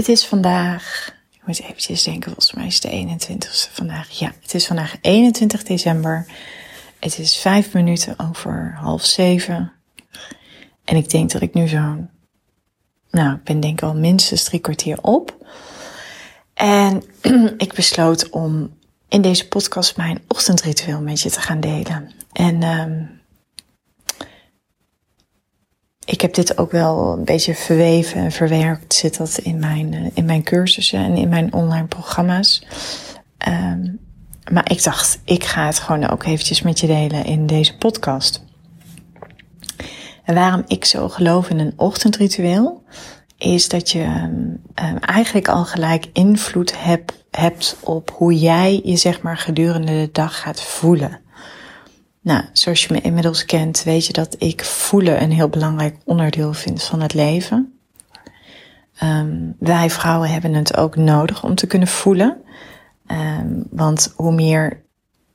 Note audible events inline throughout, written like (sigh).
Het is vandaag, ik moet eventjes denken, volgens mij is het de 21ste vandaag. Ja, het is vandaag 21 december. Het is vijf minuten over half zeven. En ik denk dat ik nu zo'n, nou, ik ben denk ik al minstens drie kwartier op. En (clears throat) ik besloot om in deze podcast mijn ochtendritueel met je te gaan delen. En um, ik heb dit ook wel een beetje verweven en verwerkt. Zit dat in mijn, uh, in mijn cursussen en in mijn online programma's. Um, maar ik dacht, ik ga het gewoon ook eventjes met je delen in deze podcast. En waarom ik zo geloof in een ochtendritueel, is dat je um, eigenlijk al gelijk invloed heb, hebt op hoe jij je zeg maar gedurende de dag gaat voelen. Nou, zoals je me inmiddels kent, weet je dat ik voelen een heel belangrijk onderdeel vind van het leven. Um, wij vrouwen hebben het ook nodig om te kunnen voelen. Um, want hoe meer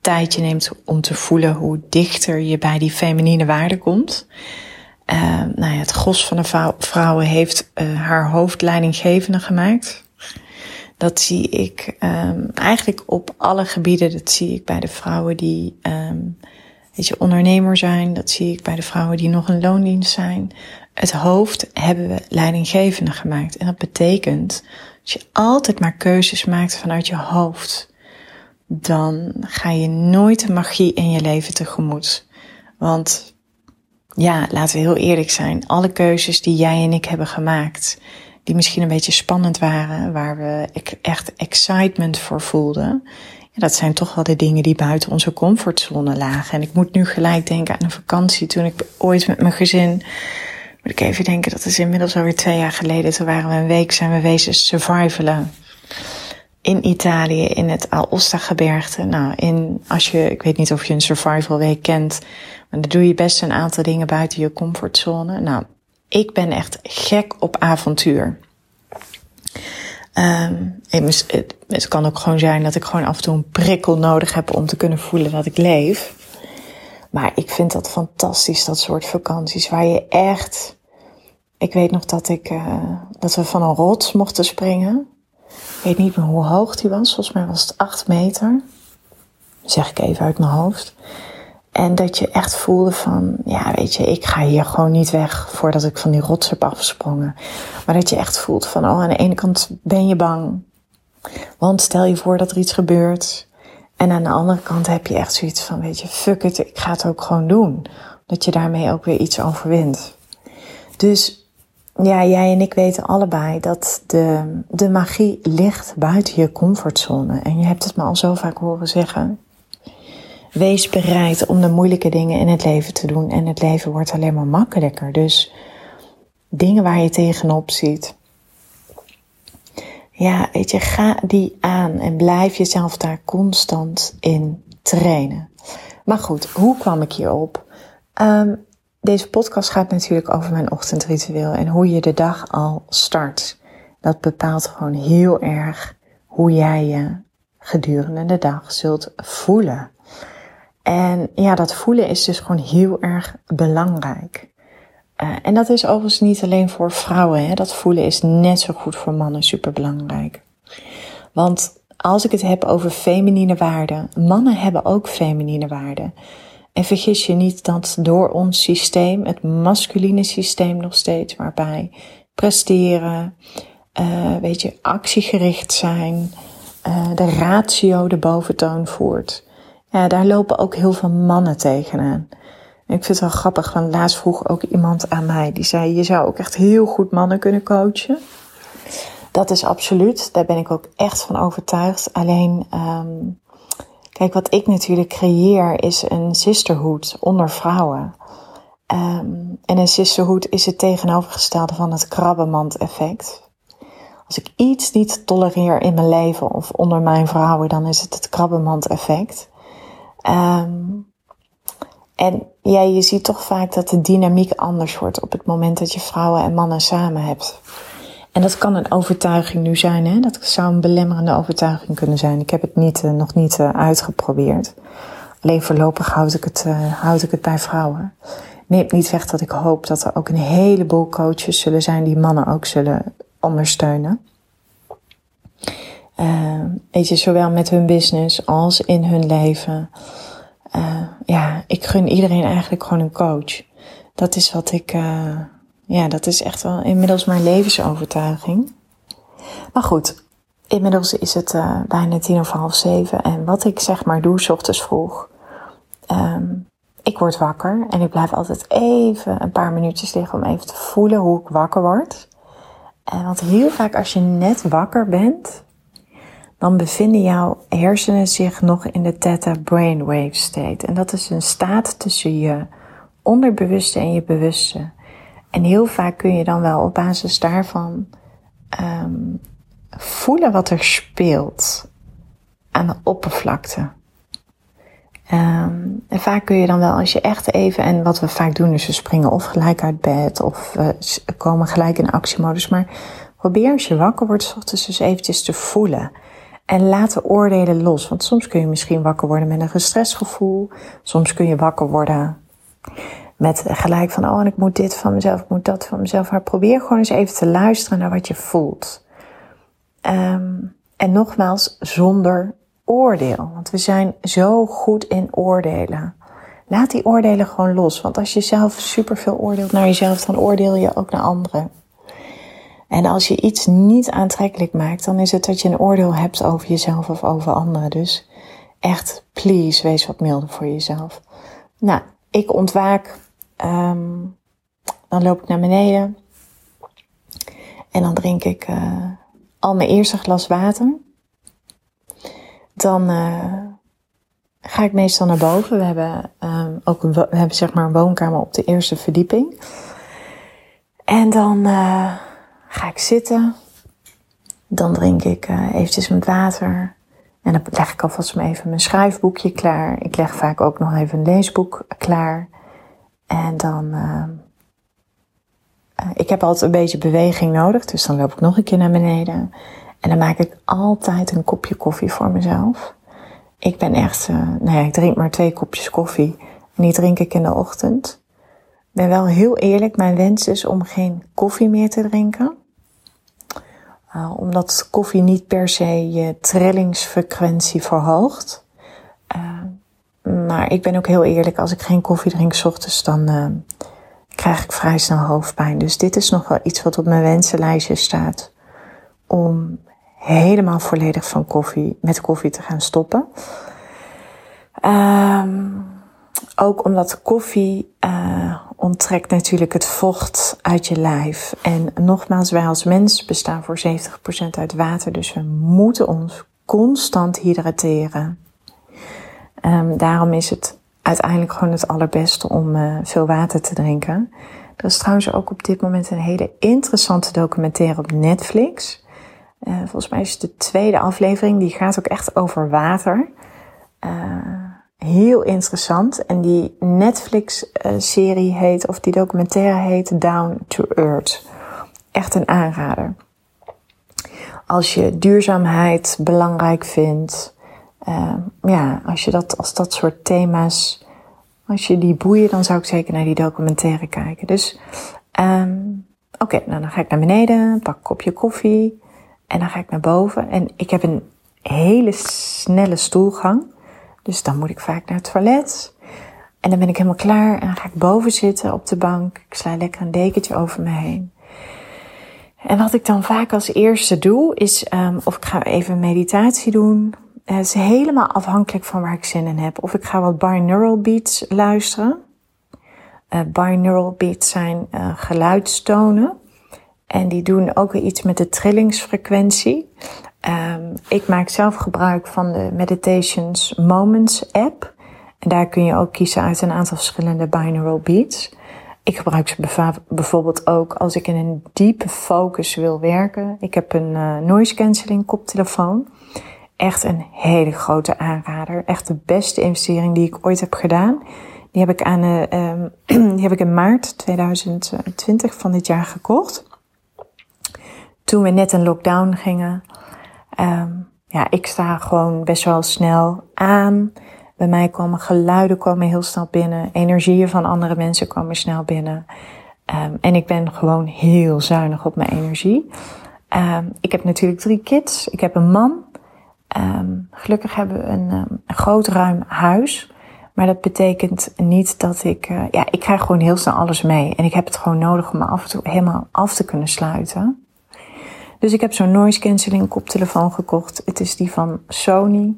tijd je neemt om te voelen, hoe dichter je bij die feminine waarde komt. Um, nou ja, het gros van de vrouwen heeft uh, haar hoofdleidinggevende gemaakt. Dat zie ik eigenlijk op alle gebieden. Dat zie ik bij de vrouwen die weet je, ondernemer zijn. Dat zie ik bij de vrouwen die nog een loondienst zijn. Het hoofd hebben we leidinggevende gemaakt. En dat betekent dat je altijd maar keuzes maakt vanuit je hoofd. Dan ga je nooit de magie in je leven tegemoet. Want ja, laten we heel eerlijk zijn. Alle keuzes die jij en ik hebben gemaakt, die misschien een beetje spannend waren, waar we echt excitement voor voelden, dat zijn toch wel de dingen die buiten onze comfortzone lagen. En ik moet nu gelijk denken aan een vakantie toen ik ooit met mijn gezin, moet ik even denken, dat is inmiddels alweer twee jaar geleden. Toen waren we een week, zijn we wezen survivalen in Italië, in het Aosta-gebergte. Nou, in, als je, ik weet niet of je een survival week kent, maar dan doe je best een aantal dingen buiten je comfortzone. Nou, ik ben echt gek op avontuur. Um, het, kan ook gewoon zijn dat ik gewoon af en toe een prikkel nodig heb om te kunnen voelen dat ik leef. Maar ik vind dat fantastisch, dat soort vakanties waar je echt. Ik weet nog dat ik uh, dat we van een rots mochten springen. Ik weet niet meer hoe hoog die was. Volgens mij was het 8 meter. zeg ik even uit mijn hoofd. En dat je echt voelde van, ja weet je, ik ga hier gewoon niet weg voordat ik van die rots heb afgesprongen. Maar dat je echt voelt van, oh aan de ene kant ben je bang. Want stel je voor dat er iets gebeurt. En aan de andere kant heb je echt zoiets van, weet je, fuck it, ik ga het ook gewoon doen. Dat je daarmee ook weer iets overwint. Dus ja, jij en ik weten allebei dat de, de magie ligt buiten je comfortzone. En je hebt het me al zo vaak horen zeggen. Wees bereid om de moeilijke dingen in het leven te doen. En het leven wordt alleen maar makkelijker. Dus dingen waar je tegenop ziet. Ja, weet je, ga die aan en blijf jezelf daar constant in trainen. Maar goed, hoe kwam ik hierop? Um, deze podcast gaat natuurlijk over mijn ochtendritueel en hoe je de dag al start. Dat bepaalt gewoon heel erg hoe jij je gedurende de dag zult voelen. En ja, dat voelen is dus gewoon heel erg belangrijk. Uh, en dat is overigens niet alleen voor vrouwen. Hè. Dat voelen is net zo goed voor mannen super belangrijk. Want als ik het heb over feminine waarden, mannen hebben ook feminine waarden. En vergis je niet dat door ons systeem, het masculine systeem nog steeds, waarbij presteren, uh, weet je, actiegericht zijn, uh, de ratio de boventoon voert. Ja, daar lopen ook heel veel mannen tegenaan. ik vind het wel grappig, want laatst vroeg ook iemand aan mij, die zei, je zou ook echt heel goed mannen kunnen coachen. Dat is absoluut, daar ben ik ook echt van overtuigd. Alleen, um, kijk, wat ik natuurlijk creëer is een sisterhood onder vrouwen. Um, en een sisterhood is het tegenovergestelde van het krabbenmand effect. Als ik iets niet tolereer in mijn leven of onder mijn vrouwen, dan is het het krabbenmand-effect. Um, en ja, je ziet toch vaak dat de dynamiek anders wordt op het moment dat je vrouwen en mannen samen hebt. En dat kan een overtuiging nu zijn, hè? dat zou een belemmerende overtuiging kunnen zijn. Ik heb het niet, uh, nog niet uh, uitgeprobeerd. Alleen voorlopig houd ik, het, uh, houd ik het bij vrouwen. Neemt niet weg dat ik hoop dat er ook een heleboel coaches zullen zijn die mannen ook zullen ondersteunen. Weet je, zowel met hun business als in hun leven. ja, ik gun iedereen eigenlijk gewoon een coach. Dat is wat ik, ja, dat is echt wel inmiddels mijn levensovertuiging. Maar goed, inmiddels is het uh, bijna tien of half zeven. En wat ik zeg maar doe, s ochtends vroeg. Um, ik word wakker en ik blijf altijd even een paar minuutjes liggen om even te voelen hoe ik wakker word. En want heel vaak als je net wakker bent, dan bevinden jouw hersenen zich nog in de theta brainwave state. En dat is een staat tussen je onderbewuste en je bewuste. En heel vaak kun je dan wel op basis daarvan um, voelen wat er speelt aan de oppervlakte. Um, en vaak kun je dan wel, als je echt even, en wat we vaak doen is we springen of gelijk uit bed of we komen gelijk in actiemodus. Maar probeer als je wakker wordt, ochtends dus eventjes te voelen. En laat de oordelen los. Want soms kun je misschien wakker worden met een gestrest gevoel. Soms kun je wakker worden met gelijk van, oh, en ik moet dit van mezelf, ik moet dat van mezelf. Maar probeer gewoon eens even te luisteren naar wat je voelt. Um, en nogmaals, zonder oordeel. Want we zijn zo goed in oordelen. Laat die oordelen gewoon los. Want als je zelf superveel oordeelt naar jezelf, dan oordeel je ook naar anderen. En als je iets niet aantrekkelijk maakt, dan is het dat je een oordeel hebt over jezelf of over anderen. Dus echt, please, wees wat milder voor jezelf. Nou, ik ontwaak Um, dan loop ik naar beneden. En dan drink ik uh, al mijn eerste glas water. Dan uh, ga ik meestal naar boven. We hebben um, ook een, we hebben zeg maar een woonkamer op de eerste verdieping. En dan uh, ga ik zitten. Dan drink ik eventjes mijn water. En dan leg ik alvast even mijn schrijfboekje klaar. Ik leg vaak ook nog even een leesboek klaar. En dan, uh, ik heb altijd een beetje beweging nodig, dus dan loop ik nog een keer naar beneden. En dan maak ik altijd een kopje koffie voor mezelf. Ik ben echt, uh, nou ja, ik drink maar twee kopjes koffie. En die drink ik in de ochtend. Ik ben wel heel eerlijk, mijn wens is om geen koffie meer te drinken. Uh, omdat koffie niet per se je trillingsfrequentie verhoogt. Uh, maar ik ben ook heel eerlijk, als ik geen koffie drink s ochtends, dan uh, krijg ik vrij snel hoofdpijn. Dus dit is nog wel iets wat op mijn wensenlijstje staat. Om helemaal volledig van koffie, met koffie te gaan stoppen. Um, ook omdat koffie uh, onttrekt natuurlijk het vocht uit je lijf. En nogmaals, wij als mens bestaan voor 70% uit water. Dus we moeten ons constant hydrateren. Um, daarom is het uiteindelijk gewoon het allerbeste om uh, veel water te drinken. Er is trouwens ook op dit moment een hele interessante documentaire op Netflix. Uh, volgens mij is het de tweede aflevering. Die gaat ook echt over Uh, heel interessant. En die Netflix-serie heet, of die documentaire heet Down to Earth. Echt een aanrader. Als je duurzaamheid belangrijk vindt, uh, ja, als je dat, als dat soort thema's, als je die boeien, dan zou ik zeker naar die documentaire kijken. Dus, um, oké, nou dan ga ik naar beneden, pak een kopje koffie en dan ga ik naar boven. En ik heb een hele snelle stoelgang, dus dan moet ik vaak naar het toilet. En dan ben ik helemaal klaar en dan ga ik boven zitten op de bank. Ik sla lekker een dekentje over me heen. En wat ik dan vaak als eerste doe, is um, of ik ga even meditatie doen, het is helemaal afhankelijk van waar ik zin in heb. Of ik ga wat binaural beats luisteren. Uh, binaural beats zijn uh, geluidstonen. En die doen ook weer iets met de trillingsfrequentie. Um, ik maak zelf gebruik van de Meditations Moments app. En daar kun je ook kiezen uit een aantal verschillende binaural beats. ik gebruik ze bijvoorbeeld ook als ik in een diepe focus wil werken. Ik heb een uh, noise cancelling koptelefoon. Echt een hele grote aanrader. Echt de beste investering die ik ooit heb gedaan. Die heb ik, aan, uh, (clears throat) die heb ik in maart 2020 van dit jaar gekocht. Toen we net een lockdown gingen. Um, ja, ik sta gewoon best wel snel aan. Bij mij komen geluiden komen heel snel binnen. Energieën van andere mensen komen snel binnen. Um, en ik ben gewoon heel zuinig op mijn energie. Um, ik heb natuurlijk drie kids. Ik heb een man. Gelukkig hebben we een, groot ruim huis. Maar dat betekent niet dat ik... Uh, ja, ik krijg gewoon heel snel alles mee. En ik heb het gewoon nodig om me af en toe helemaal af te kunnen sluiten. Dus ik heb zo'n noise cancelling koptelefoon gekocht. Het is die van Sony.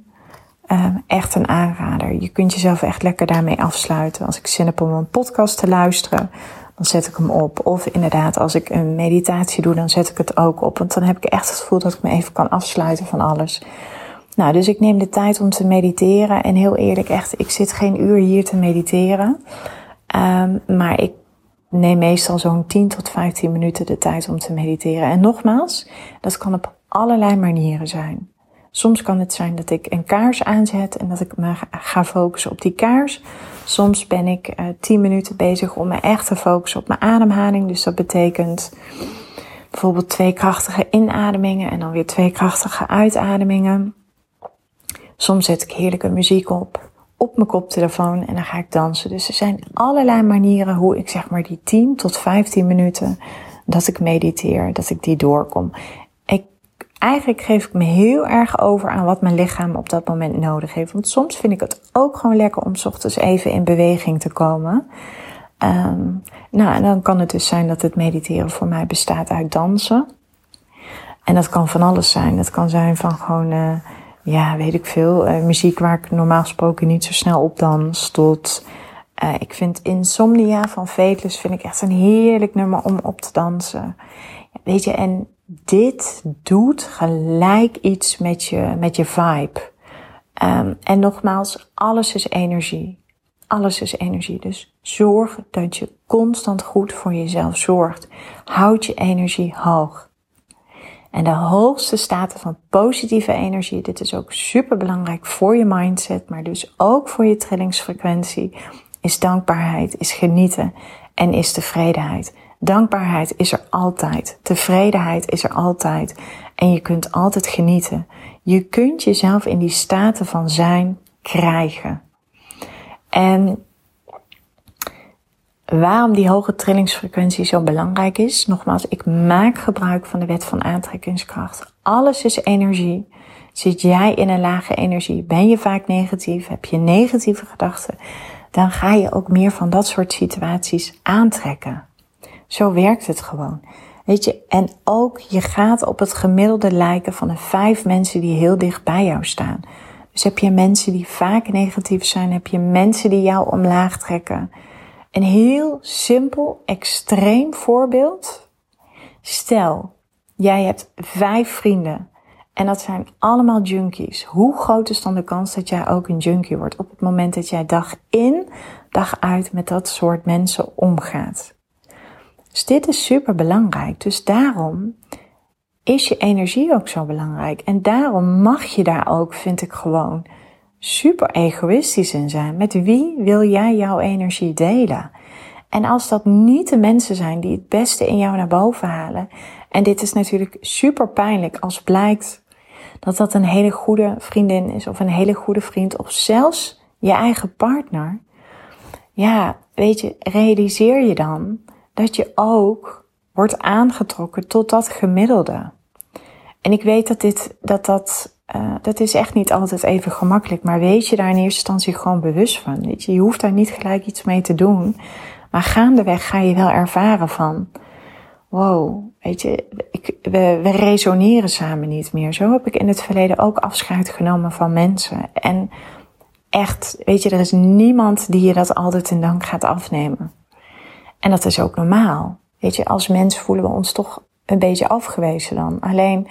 Uh, echt een aanrader. Je kunt jezelf echt lekker daarmee afsluiten. Als ik zin heb om een podcast te luisteren, dan zet ik hem op. Of inderdaad, als ik een meditatie doe, dan zet ik het ook op. Want dan heb ik echt het gevoel dat ik me even kan afsluiten van alles. Nou, dus ik neem de tijd om te mediteren. En heel eerlijk, echt, ik zit geen uur hier te mediteren. Um, maar ik neem meestal zo'n 10 tot 15 minuten de tijd om te mediteren. En nogmaals, dat kan op allerlei manieren zijn. Soms kan het zijn dat ik een kaars aanzet en dat ik me ga focussen op die kaars. Soms ben ik uh, 10 minuten bezig om me echt te focussen op mijn ademhaling. Dus dat betekent bijvoorbeeld twee krachtige inademingen en dan weer twee krachtige uitademingen. Soms zet ik heerlijke muziek op, op mijn koptelefoon en dan ga ik dansen. Dus er zijn allerlei manieren hoe ik zeg maar die 10 tot 15 minuten dat ik mediteer, dat ik die doorkom eigenlijk geef ik me heel erg over aan wat mijn lichaam op dat moment nodig heeft. Want soms vind ik het ook gewoon lekker om ochtends even in beweging te komen. Um, nou, en dan kan het dus zijn dat het mediteren voor mij bestaat uit dansen. En dat kan van alles zijn. Dat kan zijn van gewoon, uh, ja, weet ik veel, uh, muziek waar ik normaal gesproken niet zo snel op dans, tot... Uh, ik vind Insomnia van Vetlus vind ik echt een heerlijk nummer om op te dansen. Weet je, en dit doet gelijk iets met je, met je vibe. Um, en nogmaals, alles is energie. Alles is energie. Dus zorg dat je constant goed voor jezelf zorgt. Houd je energie hoog. En de hoogste staten van positieve energie, dit is ook super belangrijk voor je mindset, maar dus ook voor je trillingsfrequentie, is dankbaarheid, is genieten en is tevredenheid. Dankbaarheid is er altijd. Tevredenheid is er altijd. En je kunt altijd genieten. Je kunt jezelf in die staten van zijn krijgen. En waarom die hoge trillingsfrequentie zo belangrijk is, nogmaals, ik maak gebruik van de wet van aantrekkingskracht. Alles is energie. Zit jij in een lage energie? Ben je vaak negatief? Heb je negatieve gedachten? Dan ga je ook meer van dat soort situaties aantrekken. Zo werkt het gewoon. Weet je, en ook je gaat op het gemiddelde lijken van de vijf mensen die heel dicht bij jou staan. Dus heb je mensen die vaak negatief zijn, heb je mensen die jou omlaag trekken. Een heel simpel, extreem voorbeeld. Stel, jij hebt vijf vrienden en dat zijn allemaal junkies. Hoe groot is dan de kans dat jij ook een junkie wordt op het moment dat jij dag in, dag uit met dat soort mensen omgaat? Dus dit is super belangrijk. Dus daarom is je energie ook zo belangrijk. En daarom mag je daar ook, vind ik gewoon, super egoïstisch in zijn. Met wie wil jij jouw energie delen? En als dat niet de mensen zijn die het beste in jou naar boven halen. En dit is natuurlijk super pijnlijk als blijkt dat dat een hele goede vriendin is of een hele goede vriend of zelfs je eigen partner. Ja, weet je, realiseer je dan dat je ook wordt aangetrokken tot dat gemiddelde. En ik weet dat dit, dat dat, uh, dat is echt niet altijd even gemakkelijk, maar weet je daar in eerste instantie gewoon bewust van. Weet je, je hoeft daar niet gelijk iets mee te doen, maar gaandeweg ga je wel ervaren van, wow, weet je, we resoneren samen niet meer. Zo heb ik in het verleden ook afscheid genomen van mensen. En echt, weet je, er is niemand die je dat altijd in dank gaat afnemen. En dat is ook normaal. Weet je, als mens voelen we ons toch een beetje afgewezen dan. Alleen,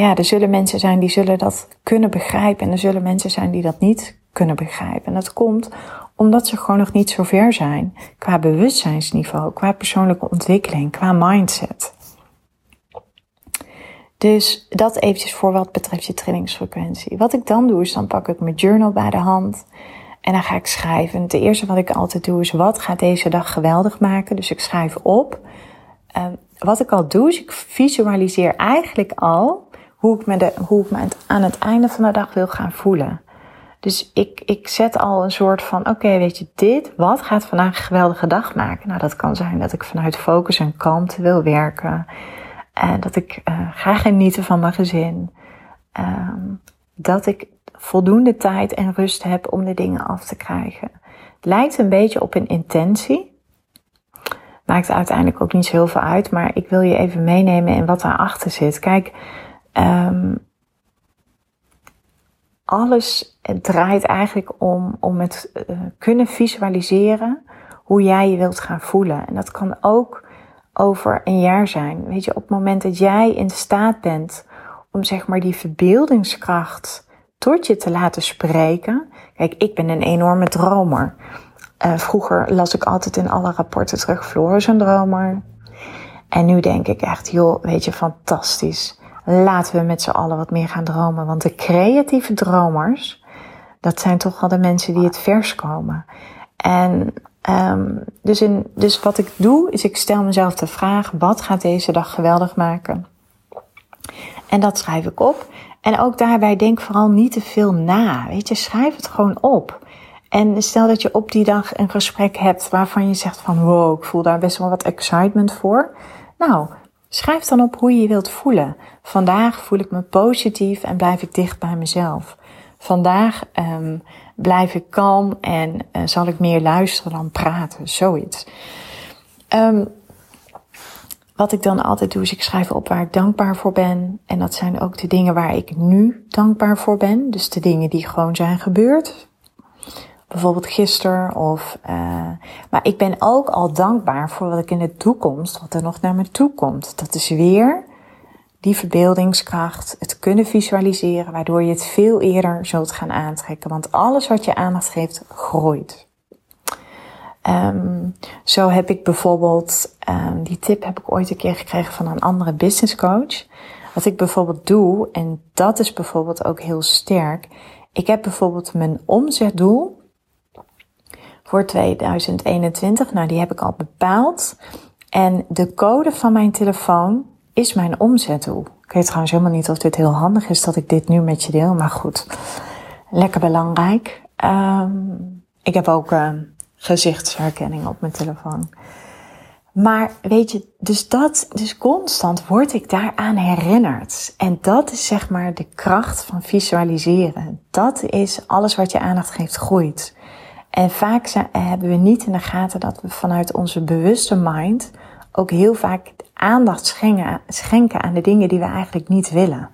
ja, er zullen mensen zijn die zullen dat kunnen begrijpen. En er zullen mensen zijn die dat niet kunnen begrijpen. En dat komt omdat ze gewoon nog niet zo ver zijn qua bewustzijnsniveau, qua persoonlijke ontwikkeling, qua mindset. Dus dat eventjes voor wat betreft je trainingsfrequentie. Wat ik dan doe is dan pak ik mijn journal bij de hand en dan ga ik schrijven. Het eerste wat ik altijd doe is wat gaat deze dag geweldig maken. Dus ik schrijf op. Uh, wat ik al doe is ik visualiseer eigenlijk al hoe ik me, de, hoe ik me aan het einde van de dag wil gaan voelen. Dus ik, ik zet al een soort van, oké, weet je, dit, wat gaat vandaag een geweldige dag maken? Nou, dat kan zijn dat ik vanuit focus en kalmte wil werken. En dat ik uh, ga genieten van mijn gezin. Um, dat ik voldoende tijd en rust heb om de dingen af te krijgen. Het lijkt een beetje op een intentie. Maakt uiteindelijk ook niet zo heel veel uit, maar ik wil je even meenemen in wat daarachter zit. Kijk, um, alles draait eigenlijk om, om het uh, kunnen visualiseren hoe jij je wilt gaan voelen. En dat kan ook over een jaar zijn. Weet je, op het moment dat jij in staat bent om zeg maar die verbeeldingskracht tot je te laten spreken. Kijk, ik ben een enorme dromer. Uh, vroeger las ik altijd in alle rapporten terug, Floor is een dromer. En nu denk ik echt, joh, weet je, fantastisch. Laten we met z'n allen wat meer gaan dromen. Want de creatieve dromers, dat zijn toch wel de mensen die het vers komen. En um, dus, in, dus wat ik doe, is ik stel mezelf de vraag: wat gaat deze dag geweldig maken? En dat schrijf ik op. En ook daarbij denk vooral niet te veel na. Weet je, schrijf het gewoon op. En stel dat je op die dag een gesprek hebt waarvan je zegt van wow, ik voel daar best wel wat excitement voor. Nou, schrijf dan op hoe je je wilt voelen. Vandaag voel ik me positief en blijf ik dicht bij mezelf. Vandaag um, blijf ik kalm en uh, zal ik meer luisteren dan praten. Zoiets. Um, wat ik dan altijd doe, is ik schrijf op waar ik dankbaar voor ben. En dat zijn ook de dingen waar ik nu dankbaar voor ben. Dus de dingen die gewoon zijn gebeurd. Bijvoorbeeld gisteren of. Uh, maar ik ben ook al dankbaar voor wat ik in de toekomst, wat er nog naar me toe komt. Dat is weer die verbeeldingskracht, het kunnen visualiseren, waardoor je het veel eerder zult gaan aantrekken. Want alles wat je aandacht geeft, groeit. Um, zo heb ik bijvoorbeeld, um, die tip heb ik ooit een keer gekregen van een andere business coach. Wat ik bijvoorbeeld doe, en dat is bijvoorbeeld ook heel sterk. Ik heb bijvoorbeeld mijn omzetdoel voor 2021. Nou, die heb ik al bepaald. En de code van mijn telefoon is mijn omzetdoel. Ik weet trouwens helemaal niet of dit heel handig is dat ik dit nu met je deel, maar goed. Lekker belangrijk. Um, ik heb ook uh, gezichtsherkenning op mijn telefoon. Maar weet je, dus dat, dus constant word ik daaraan herinnerd. En dat is zeg maar de kracht van visualiseren. Dat is alles wat je aandacht geeft groeit. En vaak hebben we niet in de gaten dat we vanuit onze bewuste mind ook heel vaak aandacht schenken, aan de dingen die we eigenlijk niet willen.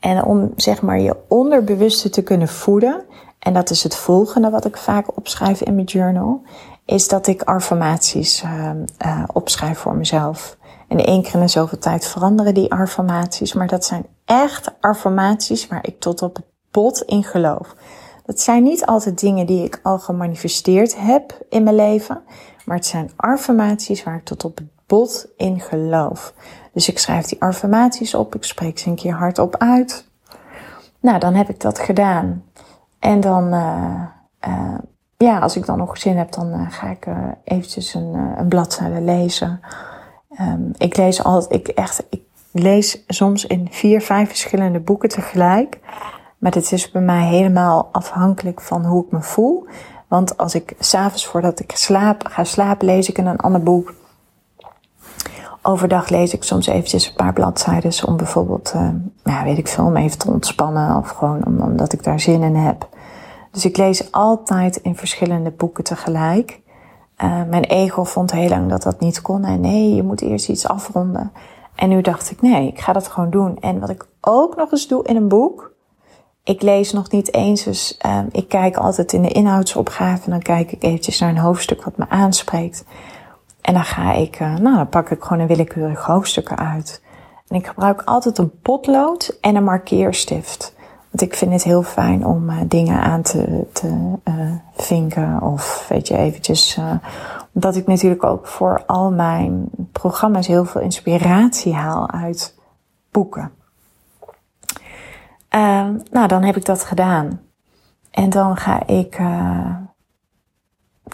En om zeg maar je onderbewuste te kunnen voeden, en dat is het volgende wat ik vaak opschrijf in mijn journal, is dat ik affirmaties uh, uh, opschrijf voor mezelf. En één keer in zoveel tijd veranderen die affirmaties, maar dat zijn echt affirmaties waar ik tot op het bot in geloof. Dat zijn niet altijd dingen die ik al gemanifesteerd heb in mijn leven, maar het zijn affirmaties waar ik tot op het bot in geloof. Dus ik schrijf die affirmaties op, ik spreek ze een keer hardop uit. Nou, dan heb ik dat gedaan. En dan, uh, uh, ja, als ik dan nog zin heb, dan uh, ga ik eventjes een, een bladzijde lezen. Um, ik lees altijd, ik echt, ik lees soms in vier, vijf verschillende boeken tegelijk. Maar dit is bij mij helemaal afhankelijk van hoe ik me voel. Want als ik s'avonds voordat ik slaap, ga slapen, lees ik in een ander boek. Overdag lees ik soms eventjes een paar bladzijden om bijvoorbeeld, uh, ja, weet ik veel, om even te ontspannen of gewoon om, omdat ik daar zin in heb. Dus ik lees altijd in verschillende boeken tegelijk. Uh, mijn ego vond heel lang dat dat niet kon. En nee, je moet eerst iets afronden. En nu dacht ik, nee, ik ga dat gewoon doen. En wat ik ook nog eens doe in een boek, ik lees nog niet eens, dus uh, ik kijk altijd in de inhoudsopgave en dan kijk ik eventjes naar een hoofdstuk wat me aanspreekt. En dan ga ik, uh, nou, dan pak ik gewoon een willekeurig hoofdstuk uit. En ik gebruik altijd een potlood en een markeerstift. Want ik vind het heel fijn om uh, dingen aan te, te uh, vinken. Of weet je, eventjes. Omdat ik natuurlijk ook voor al mijn programma's heel veel inspiratie haal uit boeken. Ehm, nou, dan heb ik dat gedaan. En dan ga ik,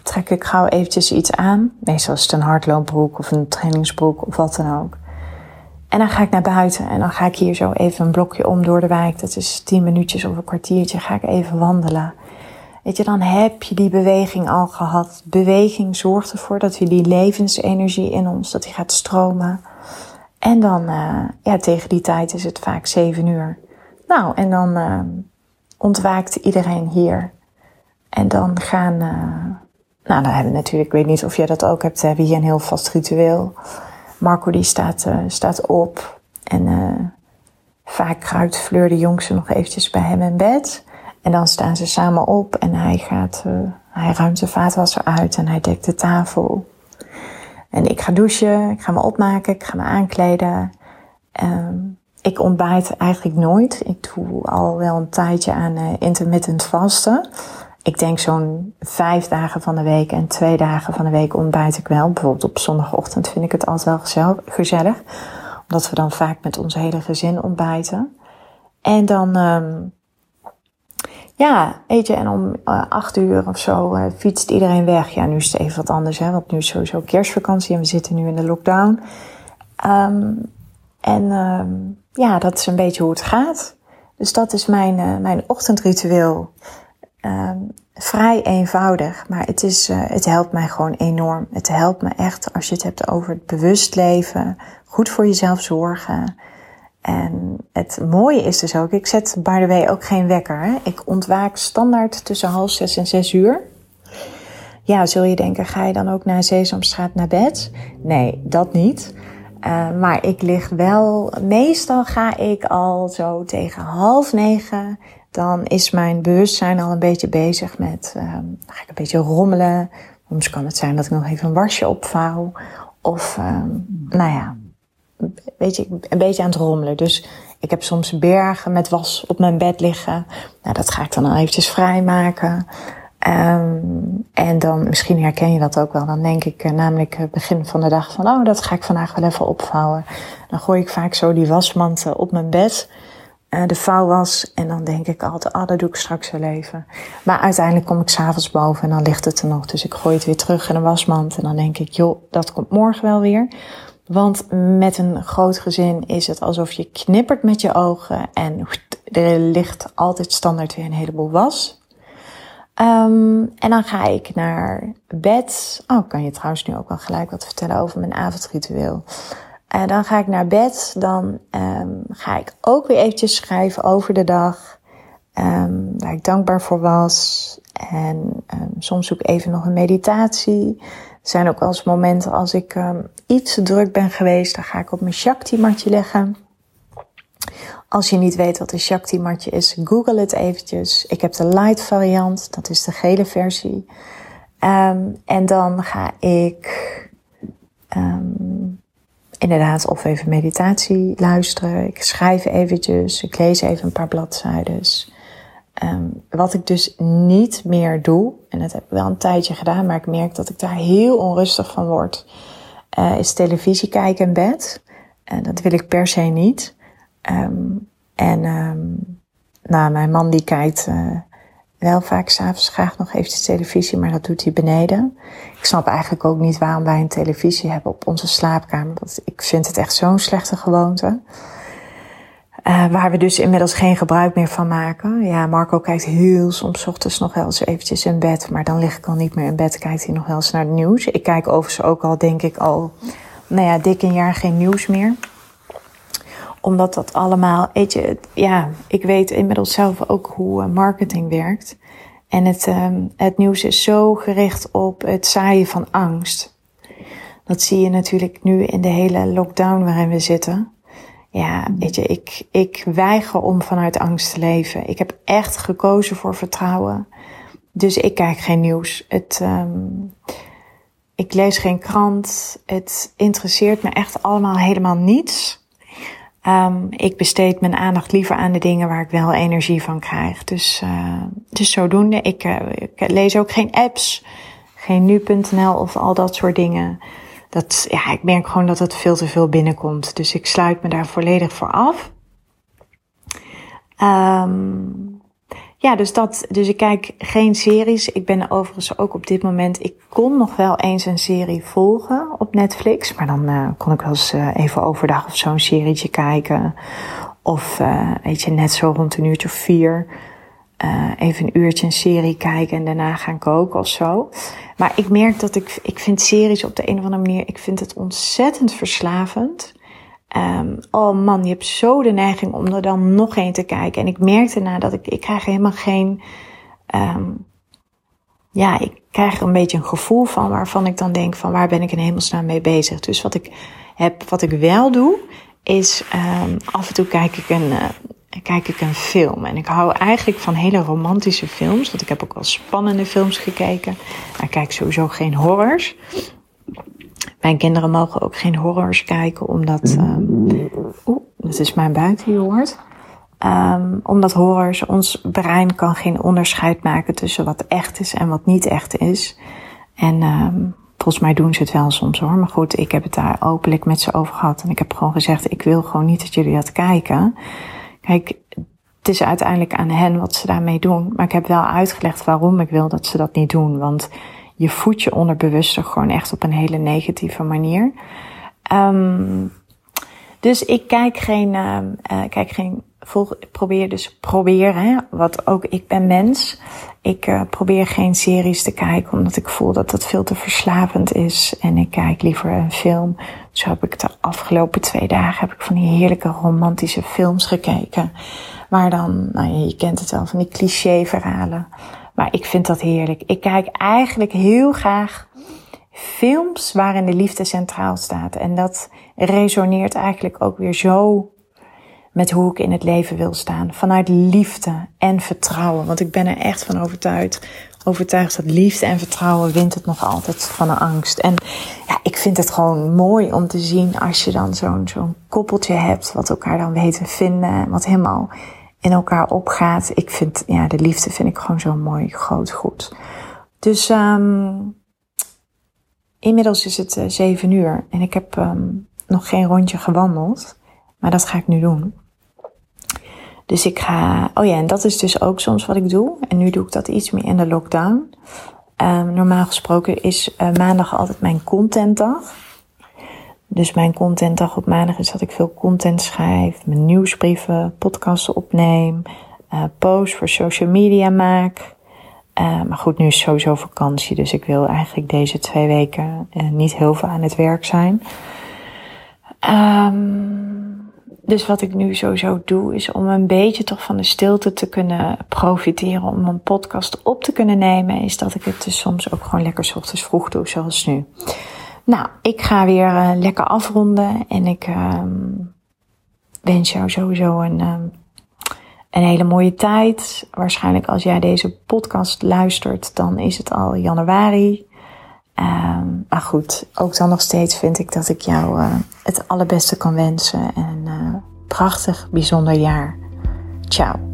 trek ik gauw eventjes iets aan. Meestal is het een hardloopbroek of een trainingsbroek of wat dan ook. En dan ga ik naar buiten en dan ga ik hier zo even een blokje om door de wijk. Dat is tien minuutjes of een kwartiertje. Ga ik even wandelen. Weet je, dan heb je die beweging al gehad. Beweging zorgt ervoor dat we die levensenergie in ons, dat die gaat stromen. En dan, uh, ja, tegen die tijd is het vaak zeven uur. Nou, en dan uh, ontwaakt iedereen hier. En dan gaan, uh, nou, dan hebben we natuurlijk, ik weet niet of jij dat ook hebt, we hebben hier een heel vast ritueel. Marco die staat, uh, staat op en uh, vaak kruipt Fleur de jongste nog eventjes bij hem in bed. En dan staan ze samen op en hij gaat, hij ruimt de vaatwasser uit en hij dekt de tafel. En ik ga douchen, ik ga me opmaken, ik ga me aankleden. Um, ik ontbijt eigenlijk nooit. Ik doe al wel een tijdje aan intermittent vasten ik denk zo'n vijf dagen van de week en twee dagen van de week ontbijt ik wel. Bijvoorbeeld op zondagochtend vind ik het altijd wel gezellig. Omdat we dan vaak met ons hele gezin ontbijten. En dan, um, ja, weet je, en om uh, acht uur of zo uh, fietst iedereen weg. Ja, nu is het even wat anders, hè, want nu is sowieso kerstvakantie en we zitten nu in de lockdown. Um, en um, ja, dat is een beetje hoe het gaat. Dus dat is mijn, uh, mijn ochtendritueel. Um, vrij eenvoudig, maar het, is, uh, het helpt mij gewoon enorm. Het helpt me echt als je het hebt over het bewust leven, goed voor jezelf zorgen. En het mooie is dus ook, ik zet by the way ook geen wekker. Hè? Ik ontwaak standaard tussen half zes en zes uur. Ja, zul je denken, ga je dan ook naar Sesamstraat naar bed? Nee, dat niet. Uh, maar ik lig wel, meestal ga ik al zo tegen half negen dan is mijn bewustzijn al een beetje bezig met, dan ga ik een beetje rommelen. Soms kan het zijn dat ik nog even een wasje opvouw. Of, uh, nou ja, weet je, een beetje aan het rommelen. Dus ik heb soms bergen met was op mijn bed liggen. Nou, dat ga ik dan al eventjes vrijmaken. Um, en dan, misschien herken je dat ook wel. Dan denk ik uh, namelijk uh, begin van de dag van, oh, dat ga ik vandaag wel even opvouwen. Dan gooi ik vaak zo die wasmand op mijn bed. Eh, de vouw was. En dan denk ik altijd, ah, dat doe ik straks wel even. Maar uiteindelijk kom ik s'avonds boven en dan ligt het er nog. Dus ik gooi het weer terug in de wasmand. En dan denk ik, joh, dat komt morgen wel weer. Want met een groot gezin is het alsof je knippert met je ogen. En er ligt altijd standaard weer een heleboel was. Um, en dan ga ik naar bed. Oh, kan je trouwens nu ook wel gelijk wat vertellen over mijn avondritueel. En dan ga ik naar bed. Dan um, ga ik ook weer eventjes schrijven over de dag. Um, waar ik dankbaar voor was. En soms zoek ik even nog een meditatie. Er zijn ook wel eens momenten als ik iets te druk ben geweest. Dan ga ik op mijn Shakti-matje leggen. Als je niet weet wat een Shakti-matje is, google het eventjes. Ik heb de light variant, dat is de gele versie. en dan ga ik inderdaad of even meditatie luisteren. Ik schrijf eventjes, ik lees even een paar bladzijden. Um, wat ik dus niet meer doe, en dat heb ik wel een tijdje gedaan, maar ik merk dat ik daar heel onrustig van word, uh, is televisie kijken in bed. En dat wil ik per se niet. Um, en um, mijn man die kijkt uh, wel vaak s'avonds graag nog eventjes televisie, maar dat doet hij beneden. Ik snap eigenlijk ook niet waarom wij een televisie hebben op onze slaapkamer. Dat, ik vind het echt zo'n slechte gewoonte. Uh, waar we dus inmiddels geen gebruik meer van maken. Ja, Marco kijkt heel soms ochtends nog wel eens eventjes in bed. Maar dan lig ik al niet meer in bed. Kijkt hij nog wel eens naar het nieuws. Ik kijk overigens ook al, denk ik, al, nou ja, dik een jaar geen nieuws meer omdat dat allemaal, weet je, ja, ik weet inmiddels zelf ook hoe eh, marketing werkt. En het, um, het nieuws is zo gericht op het zaaien van angst. Dat zie je natuurlijk nu in de hele lockdown waarin we zitten. Ja, weet je, ik, ik weiger om vanuit angst te leven. Ik heb echt gekozen voor vertrouwen. Dus ik kijk geen nieuws. Het, um, ik lees geen krant. Het interesseert me echt allemaal helemaal niets. Um, ik besteed mijn aandacht liever aan de dingen waar ik wel energie van krijg. Dus, uh, dus zodoende. Ik, uh, ik lees ook geen apps, geen nu.nl of al dat soort dingen. Dat, ja, ik merk gewoon dat het veel te veel binnenkomt. Dus ik sluit me daar volledig voor af. Um, ja, dus dat. Dus ik kijk geen series. Ik ben overigens ook op dit moment. Ik kon nog wel eens een serie volgen op Netflix. Maar dan uh, kon ik wel eens uh, even overdag of zo'n serietje kijken. Of uh, weet je, net zo rond een uurtje of vier. even een uurtje een serie kijken en daarna gaan koken of zo. Maar ik merk dat ik, ik vind series op de een of andere manier, ik vind het ontzettend verslavend. Um, oh man, je hebt zo de neiging om er dan nog een te kijken. En ik merkte na dat ik, ik krijg helemaal geen, um, ja, ik krijg er een beetje een gevoel van waarvan ik dan denk van waar ben ik in hemelsnaam mee bezig. Dus wat ik heb, wat ik wel doe, is um, af en toe kijk ik een, uh, kijk ik een film. En ik hou eigenlijk van hele romantische films. Want ik heb ook wel spannende films gekeken. ik kijk sowieso geen horrors. Mijn kinderen mogen ook geen horrors kijken, omdat. Um, Oeh, dat is mijn buik die hoort. Um, omdat horrors, ons brein kan geen onderscheid maken tussen wat echt is en wat niet echt is. En um, volgens mij doen ze het wel soms hoor. Maar goed, ik heb het daar openlijk met ze over gehad. En ik heb gewoon gezegd, ik wil gewoon niet dat jullie dat kijken. Kijk, het is uiteindelijk aan hen wat ze daarmee doen. Maar ik heb wel uitgelegd waarom ik wil dat ze dat niet doen. Want je voedt je onderbewuste gewoon echt op een hele negatieve manier. Um, dus ik kijk geen, uh, kijk geen, probeer dus proberen, hè, wat ook ik ben mens. Ik uh, probeer geen series te kijken, omdat ik voel dat dat veel te verslavend is. En ik kijk liever een film. Zo heb ik de afgelopen twee dagen heb ik van die heerlijke romantische films gekeken. Waar dan, nou je kent het wel, van die cliché verhalen. Maar ik vind dat heerlijk. Ik kijk eigenlijk heel graag films waarin de liefde centraal staat. En dat resoneert eigenlijk ook weer zo met hoe ik in het leven wil staan. Vanuit liefde en vertrouwen. Want ik ben er echt van overtuigd, overtuigd dat liefde en vertrouwen wint het nog altijd van de angst. En ja, ik vind het gewoon mooi om te zien als je dan zo'n zo'n koppeltje hebt, wat elkaar dan weet te vinden, wat helemaal in elkaar opgaat. Ik vind, ja, de liefde vind ik gewoon zo mooi, groot goed. Dus um, inmiddels is het uh, zeven uur en ik heb um, nog geen rondje gewandeld. Maar dat ga ik nu doen. Dus ik ga, oh ja, en dat is dus ook soms wat ik doe. En nu doe ik dat iets meer in de lockdown. Um, normaal gesproken is uh, maandag altijd mijn contentdag. Dus mijn contentdag op maandag is dat ik veel content schrijf, mijn nieuwsbrieven, podcasten opneem, uh, posts voor social media maak. Uh, maar goed, nu is sowieso vakantie, dus ik wil eigenlijk deze twee weken uh, niet heel veel aan het werk zijn. Um, dus wat ik nu sowieso doe, is om een beetje toch van de stilte te kunnen profiteren, om een podcast op te kunnen nemen, is dat ik het dus soms ook gewoon lekker ochtends vroeg doe, zoals nu. Nou, ik ga weer uh, lekker afronden en ik um, wens jou sowieso een, um, een hele mooie tijd. Waarschijnlijk als jij deze podcast luistert, dan is het al januari. Um, maar goed, ook dan nog steeds vind ik dat ik jou uh, het allerbeste kan wensen. En een uh, prachtig, bijzonder jaar. Ciao.